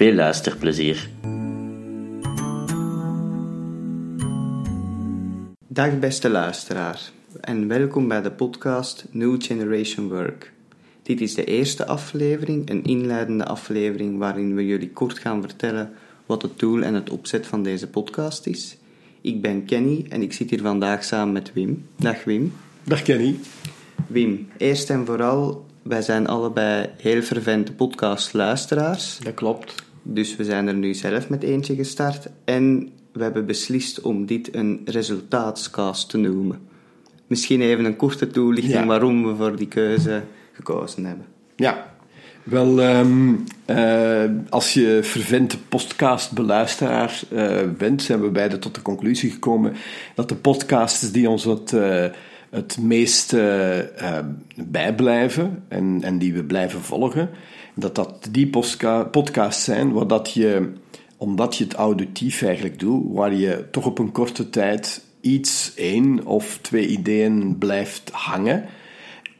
Veel luisterplezier. Dag beste luisteraar en welkom bij de podcast New Generation Work. Dit is de eerste aflevering, een inleidende aflevering waarin we jullie kort gaan vertellen wat het doel en het opzet van deze podcast is. Ik ben Kenny en ik zit hier vandaag samen met Wim. Dag Wim. Dag Kenny. Wim, eerst en vooral, wij zijn allebei heel fervente podcastluisteraars. Dat klopt. Dus we zijn er nu zelf met eentje gestart en we hebben beslist om dit een resultaatscast te noemen. Misschien even een korte toelichting Ja. waarom we voor die keuze gekozen hebben. Ja, wel, ehm, eh, als je vervente podcastbeluisteraar eh bent, zijn we beide tot de conclusie gekomen dat de podcasts die ons het, eh, het meest eh, eh, bijblijven en, en die we blijven volgen, dat dat die podcasts zijn waar dat je, omdat je het auditief eigenlijk doet, waar je toch op een korte tijd iets, één of twee ideeën blijft hangen.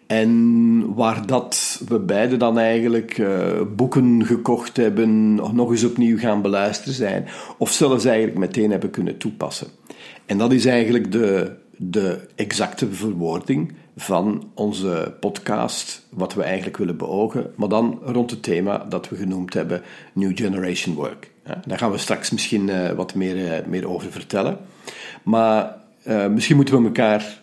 En waar dat we beide dan eigenlijk eh, boeken gekocht hebben, nog eens opnieuw gaan beluisteren zijn, of zelfs eigenlijk meteen hebben kunnen toepassen. En dat is eigenlijk de, de exacte verwoording van onze podcast, wat we eigenlijk willen beogen, maar dan rond het thema dat we genoemd hebben New Generation Work. Daar gaan we straks misschien eh, wat meer, eh, meer over vertellen. Maar eh, misschien moeten we elkaar,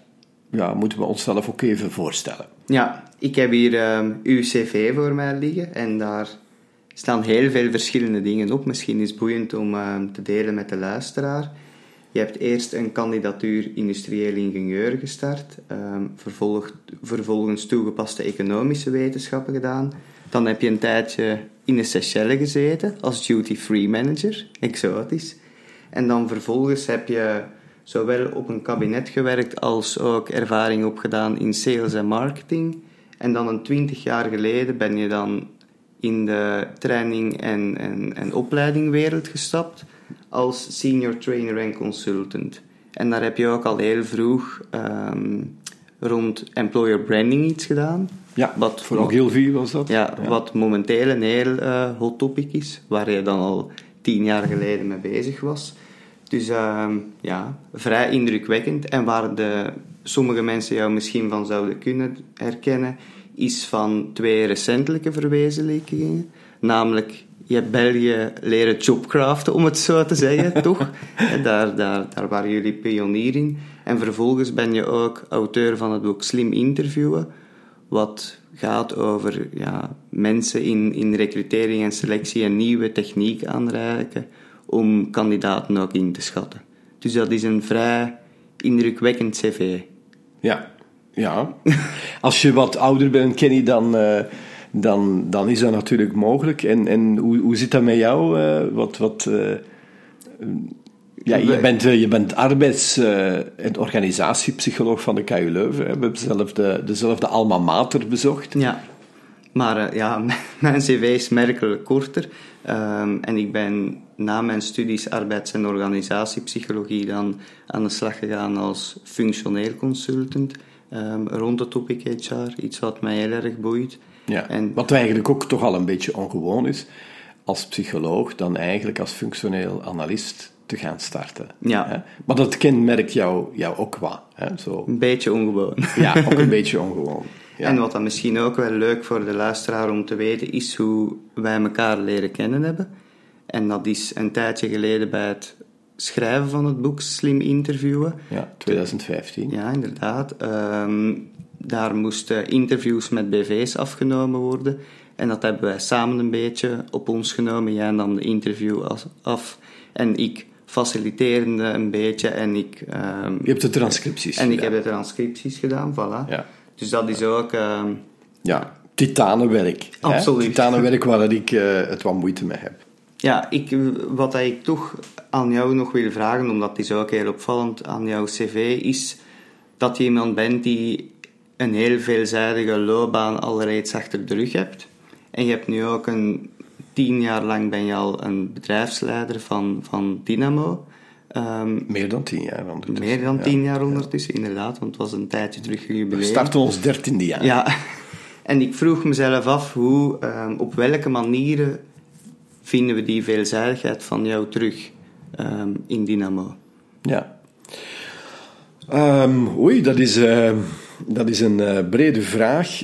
ja, moeten we onszelf ook even voorstellen. Ja, ik heb hier ehm, uw cv voor mij liggen en daar staan heel veel verschillende dingen op. Misschien is het boeiend om ehm, te delen met de luisteraar. Je hebt eerst een kandidatuur industrieel ingenieur gestart, ehm, vervolg- vervolgens toegepaste economische wetenschappen gedaan. Dan heb je een tijdje in de Seychelles gezeten als duty-free manager, exotisch. En dan vervolgens heb je zowel op een kabinet gewerkt als ook ervaring opgedaan in sales en marketing. En dan een twintig jaar geleden ben je dan in de training- en, en, en opleidingwereld gestapt als senior trainer en consultant. En daar heb je ook al heel vroeg ehm, rond employer branding iets gedaan. Ja, Wat voor Ogilvy was dat. Ja, wat momenteel een heel eh, hot topic is, waar je dan al tien jaar geleden mee bezig was. Dus ehm, ja, vrij indrukwekkend. En waar de, sommige mensen jou misschien van zouden kunnen herkennen, is van twee recentelijke verwezenlijkingen. Namelijk, je hebt België leren jobcraften, om het zo te zeggen, toch? En daar, daar, daar waren jullie pionier in. En vervolgens ben je ook auteur van het boek Slim Interviewen, wat gaat over ja, mensen in, in recrutering en selectie een nieuwe techniek aanreiken om kandidaten ook in te schatten. Dus dat is een vrij indrukwekkend cv. Ja, ja. Als je wat ouder bent, Kenny, dan, eh, dan, dan is dat natuurlijk mogelijk. En, en hoe, hoe zit dat met jou? eh, wat, wat, eh, ja, je bent, eh, je bent arbeids- en organisatiepsycholoog van de KU Leuven. Hè. We hebben dezelfde, dezelfde alma mater bezocht. Ja, maar ja, mijn cv is merkelijk korter. Ehm, en ik ben na mijn studies arbeids- en organisatiepsychologie dan aan de slag gegaan als functioneel consultant ehm, rond het topic HR. Iets wat mij heel erg boeit. Ja. En- Wat eigenlijk ook toch al een beetje ongewoon is, als psycholoog dan eigenlijk als functioneel analist te gaan starten. Ja. Hè? Maar dat kenmerkt jou, jou ook wat. Hè? Zo, Een beetje ongewoon. ja, ook een beetje ongewoon. Ja. En wat dan misschien ook wel leuk voor de luisteraar om te weten, is hoe wij elkaar leren kennen hebben. En dat is een tijdje geleden bij het schrijven van het boek Slim Interviewen. ja, 2015. Ja, inderdaad. Ehm, daar moesten interviews met BV's afgenomen worden. En dat hebben wij samen een beetje op ons genomen. Jij nam de interview af en ik faciliterende een beetje. En ik, ehm, Je hebt de transcripties en ik heb de transcripties gedaan, voilà. Ja. Dus dat is ook... ehm, Ja, titanenwerk. hè? Absoluut. Titanenwerk waar ik eh, het wat moeite mee heb. Ja, ik, wat ik toch aan jou nog wil vragen, omdat het is ook heel opvallend aan jouw cv, is dat je iemand bent die een heel veelzijdige loopbaan al reeds achter de rug hebt. En je hebt nu ook een tien jaar lang ben je al een bedrijfsleider van, van Dynamo. Um, meer dan tien jaar ondertussen. Meer dan tien jaar ondertussen, inderdaad, want het was een tijdje terug jubileum. We starten ons dertiende jaar. Ja, en ik vroeg mezelf af, hoe, um, op welke manieren vinden we die veelzijdigheid van jou terug um, in Dynamo? Ja. oei, dat is, uh, dat is een uh, brede vraag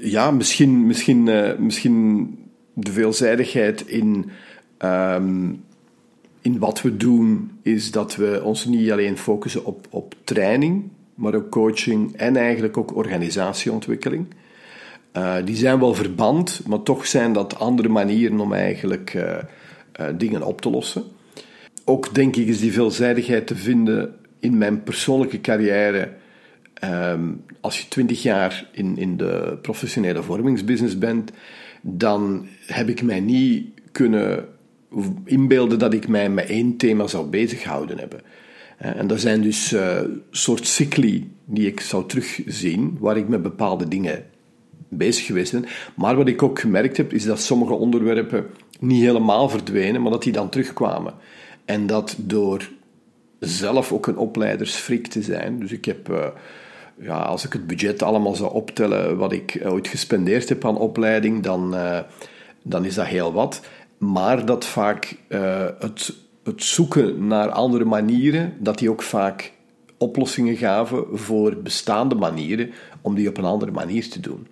ja, misschien, misschien, uh, misschien de veelzijdigheid in, um, in wat we doen, is dat we ons niet alleen focussen op, op training, maar ook coaching en eigenlijk ook organisatieontwikkeling. Uh, die zijn wel verband, maar toch zijn dat andere manieren om eigenlijk dingen op te lossen. Ook denk ik is die veelzijdigheid te vinden in mijn persoonlijke carrière Ehm, als je twintig jaar in, in de professionele vormingsbusiness bent, dan heb ik mij niet kunnen inbeelden dat ik mij met één thema zou bezighouden hebben. En dat zijn dus uh, soort cycli die ik zou terugzien, waar ik met bepaalde dingen bezig geweest ben. Maar wat ik ook gemerkt heb, is dat sommige onderwerpen niet helemaal verdwenen, maar dat die dan terugkwamen. En dat door zelf ook een opleidersfrik te zijn. Dus ik heb uh, ja, als ik het budget allemaal zou optellen wat ik ooit gespendeerd heb aan opleiding, dan, uh, dan is dat heel wat. Maar dat vaak het, het zoeken naar andere manieren, dat die ook vaak oplossingen gaven voor bestaande manieren om die op een andere manier te doen.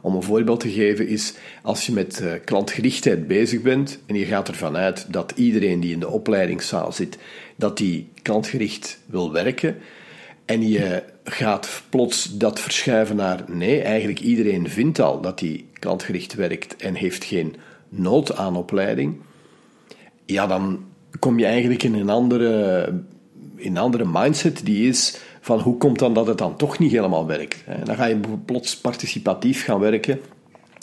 Om een voorbeeld te geven is, als je met uh, klantgerichtheid bezig bent en je gaat ervan uit dat iedereen die in de opleidingszaal zit, dat die klantgericht wil werken, en je gaat plots dat verschuiven naar nee, eigenlijk iedereen vindt al dat hij klantgericht werkt en heeft geen nood aan opleiding, ja, dan kom je eigenlijk in een andere, in een andere mindset die is van hoe komt dan dat het dan toch niet helemaal werkt. Dan ga je plots participatief gaan werken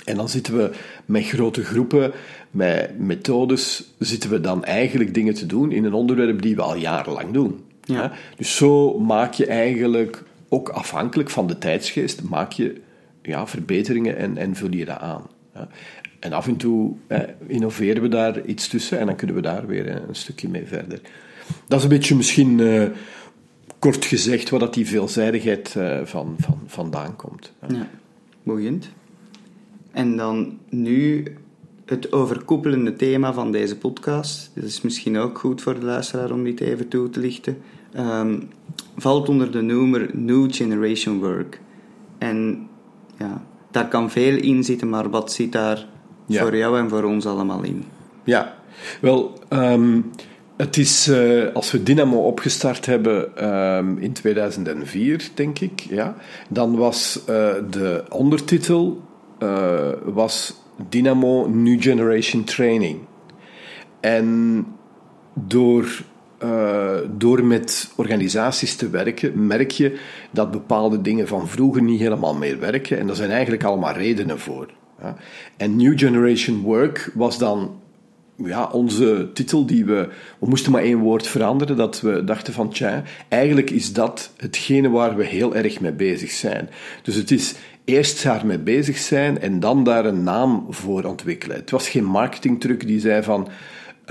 en dan zitten we met grote groepen, met methodes, zitten we dan eigenlijk dingen te doen in een onderwerp die we al jarenlang doen. Ja. Dus zo maak je eigenlijk, ook afhankelijk van de tijdsgeest, maak je ja, verbeteringen en, en vul je dat aan. Ja. En af en toe eh, innoveren we daar iets tussen en dan kunnen we daar weer een stukje mee verder. Dat is een beetje misschien uh, kort gezegd waar dat die veelzijdigheid uh, van, van, vandaan komt. Ja, boeiend. En dan nu het overkoepelende thema van deze podcast. Dat is misschien ook goed voor de luisteraar om dit even toe te lichten. Um, valt onder de noemer New Generation Work. En ja, daar kan veel in zitten, maar wat zit daar voor jou en voor ons allemaal in? Ja, wel, um, het is uh, als we Dynamo opgestart hebben um, in 2004, denk ik, ja, dan was uh, de ondertitel uh, was Dynamo New Generation Training. En door, door met organisaties te werken, merk je dat bepaalde dingen van vroeger niet helemaal meer werken. En daar zijn eigenlijk allemaal redenen voor. En New Generation Work was dan ja, onze titel die we... We moesten maar één woord veranderen, dat we dachten van, tja, eigenlijk is dat hetgene waar we heel erg mee bezig zijn. Dus het is eerst daarmee bezig zijn en dan daar een naam voor ontwikkelen. Het was geen marketingtruc die zei van...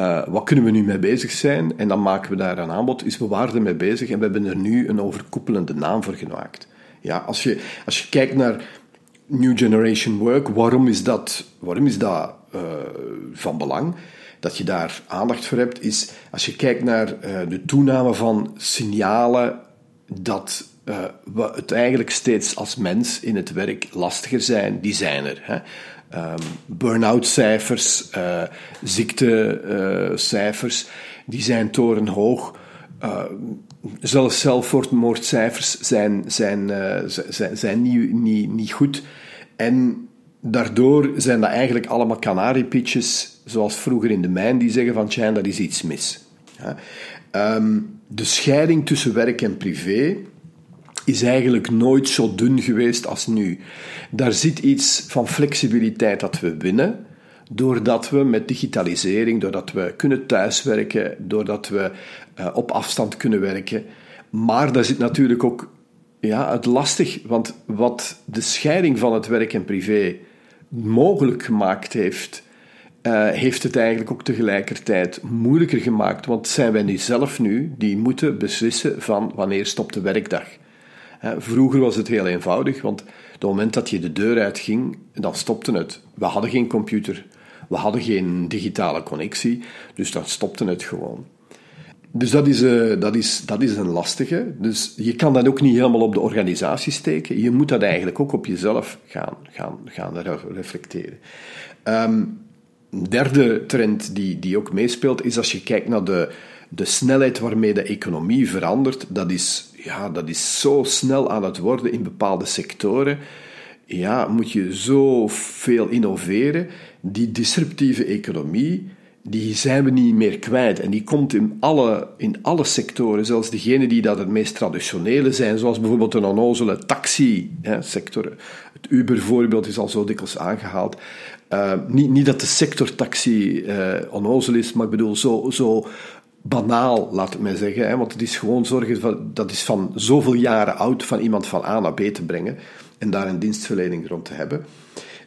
Uh, wat kunnen we nu mee bezig zijn? En dan maken we daar een aanbod. Is we waren ermee bezig en we hebben er nu een overkoepelende naam voor gemaakt. Ja, als, je, als je kijkt naar New Generation Work, waarom is dat, waarom is dat uh, van belang? Dat je daar aandacht voor hebt, is als je kijkt naar uh, de toename van signalen dat uh, we het eigenlijk steeds als mens in het werk lastiger zijn, die zijn er. Hè. Um, burn-out cijfers, uh, ziektecijfers, die zijn torenhoog. Uh, zelfs zelfmoordcijfers zijn, zijn, zijn, zijn niet, niet, niet goed. En daardoor zijn dat eigenlijk allemaal kanariepitjes, zoals vroeger in de mijn, die zeggen van tja, dat is iets mis. Um, de scheiding tussen werk en privé is eigenlijk nooit zo dun geweest als nu. Daar zit iets van flexibiliteit dat we winnen doordat we met digitalisering, doordat we kunnen thuiswerken, doordat we uh, op afstand kunnen werken. Maar daar zit natuurlijk ook ja, het lastig, want wat de scheiding van het werk en privé mogelijk gemaakt heeft, uh, heeft het eigenlijk ook tegelijkertijd moeilijker gemaakt. Want zijn wij nu zelf nu die moeten beslissen van wanneer stopt de werkdag. vroeger was het heel eenvoudig, want op het moment dat je de deur uitging, dan stopte het. We hadden geen computer, we hadden geen digitale connectie, dus dan stopte het gewoon. Dus dat is, uh, dat, is, dat is een lastige. Dus je kan dat ook niet helemaal op de organisatie steken. Je moet dat eigenlijk ook op jezelf gaan, gaan, gaan reflecteren. Um, derde trend die, die ook meespeelt, is als je kijkt naar de, de snelheid waarmee de economie verandert. Dat is, ja, dat is zo snel aan het worden in bepaalde sectoren. Ja, moet je zoveel innoveren. Die disruptieve economie die zijn we niet meer kwijt. En die komt in alle, in alle sectoren, zelfs degenen die dat het meest traditionele zijn, zoals bijvoorbeeld een onnozele taxi-sector. Het Uber-voorbeeld is al zo dikwijls aangehaald. Uh, niet, niet dat de sector taxi uh, onnozel is, maar ik bedoel zo, zo banaal, laat ik mij zeggen. Hè, want het is gewoon zorgen, van, dat is van zoveel jaren oud, van iemand van A naar B te brengen en daar een dienstverlening rond te hebben.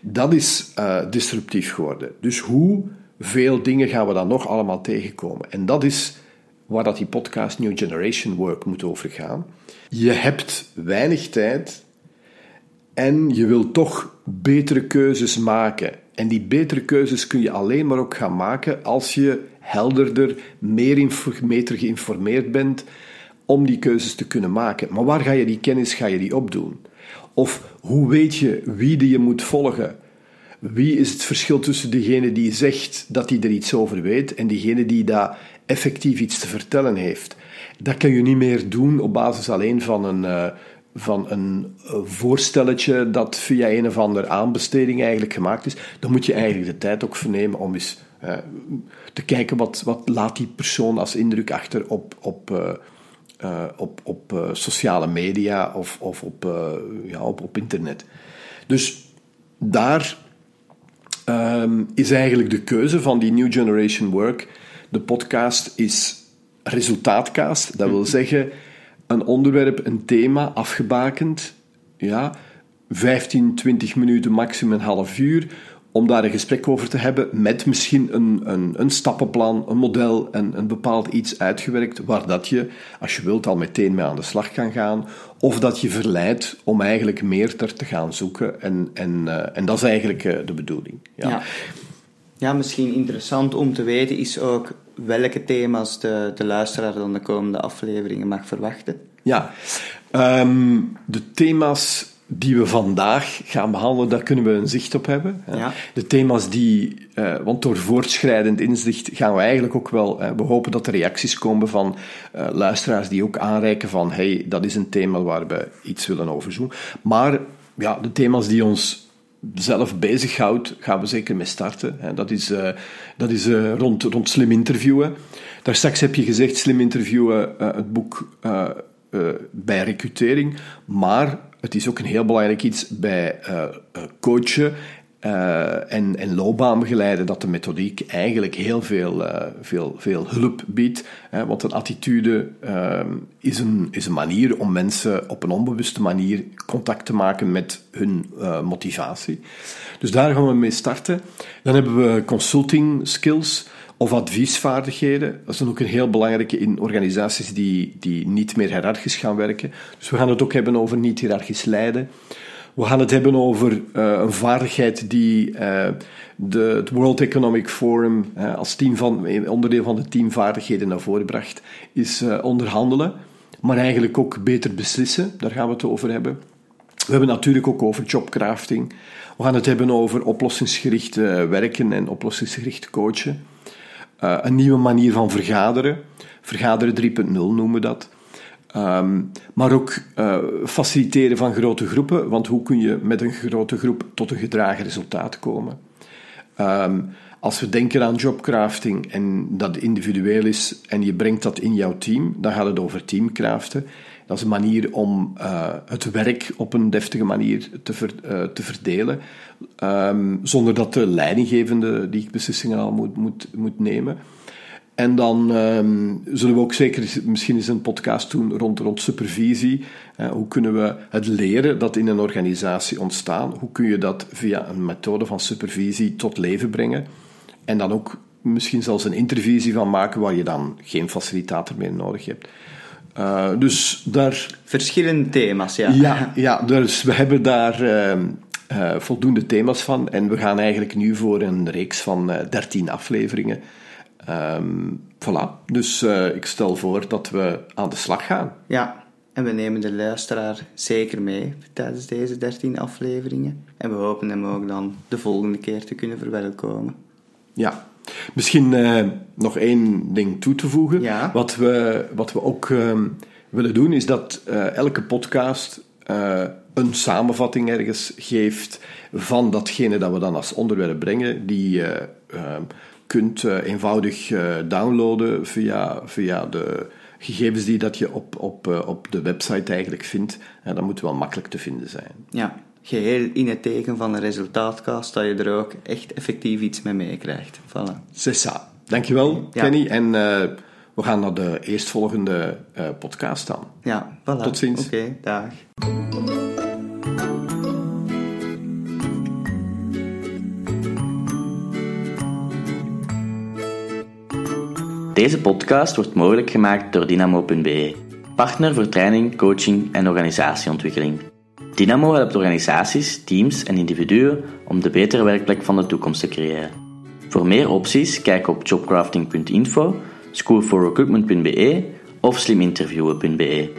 Dat is uh, disruptief geworden. Dus hoe veel dingen gaan we dan nog allemaal tegenkomen. En dat is waar dat die podcast New Generation Work moet over gaan. Je hebt weinig tijd en je wilt toch betere keuzes maken. En die betere keuzes kun je alleen maar ook gaan maken als je helderder, meer beter geïnformeerd bent om die keuzes te kunnen maken. Maar waar ga je die kennis ga je die opdoen? Of hoe weet je wie die je moet volgen? Wie is het verschil tussen degene die zegt dat hij er iets over weet en degene die daar effectief iets te vertellen heeft? Dat kan je niet meer doen op basis alleen van een, uh, van een uh, voorstelletje dat via een of andere aanbesteding eigenlijk gemaakt is. Dan moet je eigenlijk de tijd ook vernemen om eens uh, te kijken wat, wat laat die persoon als indruk achter op, op, op, op sociale media of, of op, ja, op, op internet. Dus daar um, is eigenlijk de keuze van die New Generation Work. De podcast is resultaatcast. Dat wil zeggen, een onderwerp, een thema, afgebakend. Ja, 15, 20 minuten, maximum een half uur om daar een gesprek over te hebben met misschien een, een, een stappenplan, een model en een bepaald iets uitgewerkt waar dat je, als je wilt, al meteen mee aan de slag kan gaan. Of dat je verleidt om eigenlijk meer ter te gaan zoeken. En, en, uh, en dat is eigenlijk uh, de bedoeling. Ja. ja. Ja. misschien interessant om te weten is ook welke thema's de, de luisteraar dan de komende afleveringen mag verwachten. Ja, um, de thema's die we vandaag gaan behandelen, daar kunnen we een zicht op hebben. Ja. De thema's die, uh, want door voortschrijdend inzicht gaan we eigenlijk ook wel, uh, we hopen dat er reacties komen van uh, luisteraars die ook aanreiken van, hey, dat is een thema waar we iets willen over doen. Maar ja, de thema's die ons zelf bezighoudt, gaan we zeker mee starten. Dat is, dat is rond, rond slim interviewen. Daar straks heb je gezegd, slim interviewen, het boek bij recrutering, maar het is ook een heel belangrijk iets bij uh, coachen uh, en, en dat de methodiek eigenlijk heel veel, veel, veel hulp biedt. Hè, want een attitude is, een, is een manier om mensen op een onbewuste manier contact te maken met hun motivatie. Dus daar gaan we mee starten. Dan hebben we consulting skills of adviesvaardigheden. Dat is ook een heel belangrijke in organisaties die, die niet meer hiërarchisch gaan werken. Dus we gaan het ook hebben over niet hiërarchisch leiden. We gaan het hebben over uh, een vaardigheid die uh, de, het World Economic Forum uh, als team van, onderdeel van de teamvaardigheden naar voren bracht, is onderhandelen, maar eigenlijk ook beter beslissen. Daar gaan we het over hebben. We hebben natuurlijk ook over jobcrafting. We gaan het hebben over oplossingsgericht werken en oplossingsgericht coachen. Uh, een nieuwe manier van vergaderen. Vergaderen 3.0 noemen we dat. Um, maar ook uh, faciliteren van grote groepen, want hoe kun je met een grote groep tot een gedragen resultaat komen? Um, als we denken aan jobcrafting en dat individueel is en je brengt dat in jouw team, dan gaat het over teamcraften. Dat is een manier om uh, het werk op een deftige manier te, uh, te verdelen, um, zonder dat de leidinggevende die beslissingen al moet, moet, moet nemen. En dan um, zullen we ook zeker misschien eens een podcast doen rond, rond supervisie. Uh, hoe kunnen we het leren dat in een organisatie ontstaan? Hoe kun je dat via een methode van supervisie tot leven brengen? En dan ook misschien zelfs een intervisie van maken waar je dan geen facilitator meer nodig hebt. Uh, dus daar... Verschillende thema's, ja. Ja, ja dus we hebben daar uh, uh, voldoende thema's van. En we gaan eigenlijk nu voor een reeks van 13 afleveringen. Um, voilà. Dus ik stel voor dat we aan de slag gaan. Ja, en we nemen de luisteraar zeker mee tijdens deze 13 afleveringen. En we hopen hem ook dan de volgende keer te kunnen verwelkomen. Ja, misschien uh, nog één ding toe te voegen. Ja. Wat, we, wat we ook uh, willen doen, is dat uh, elke podcast een samenvatting ergens geeft van datgene dat we dan als onderwerp brengen. Die je kunt eenvoudig downloaden via, via de gegevens die dat je op, op, op de website eigenlijk vindt. dat moet wel makkelijk te vinden zijn. Ja, geheel in het teken van een resultaatkast, dat je er ook echt effectief iets mee meekrijgt. Voilà. C'est ça. Dankjewel, ja. Kenny. En uh, we gaan naar de eerstvolgende uh, podcast dan. Ja, voilà. Tot ziens. Oké, okay, dag. Deze podcast wordt mogelijk gemaakt door Dynamo.be, partner voor training, coaching en organisatieontwikkeling. Dynamo helpt organisaties, teams en individuen om de betere werkplek van de toekomst te creëren. Voor meer opties kijk op jobcrafting.info, schoolforrecruitment.be of sliminterviewen.be.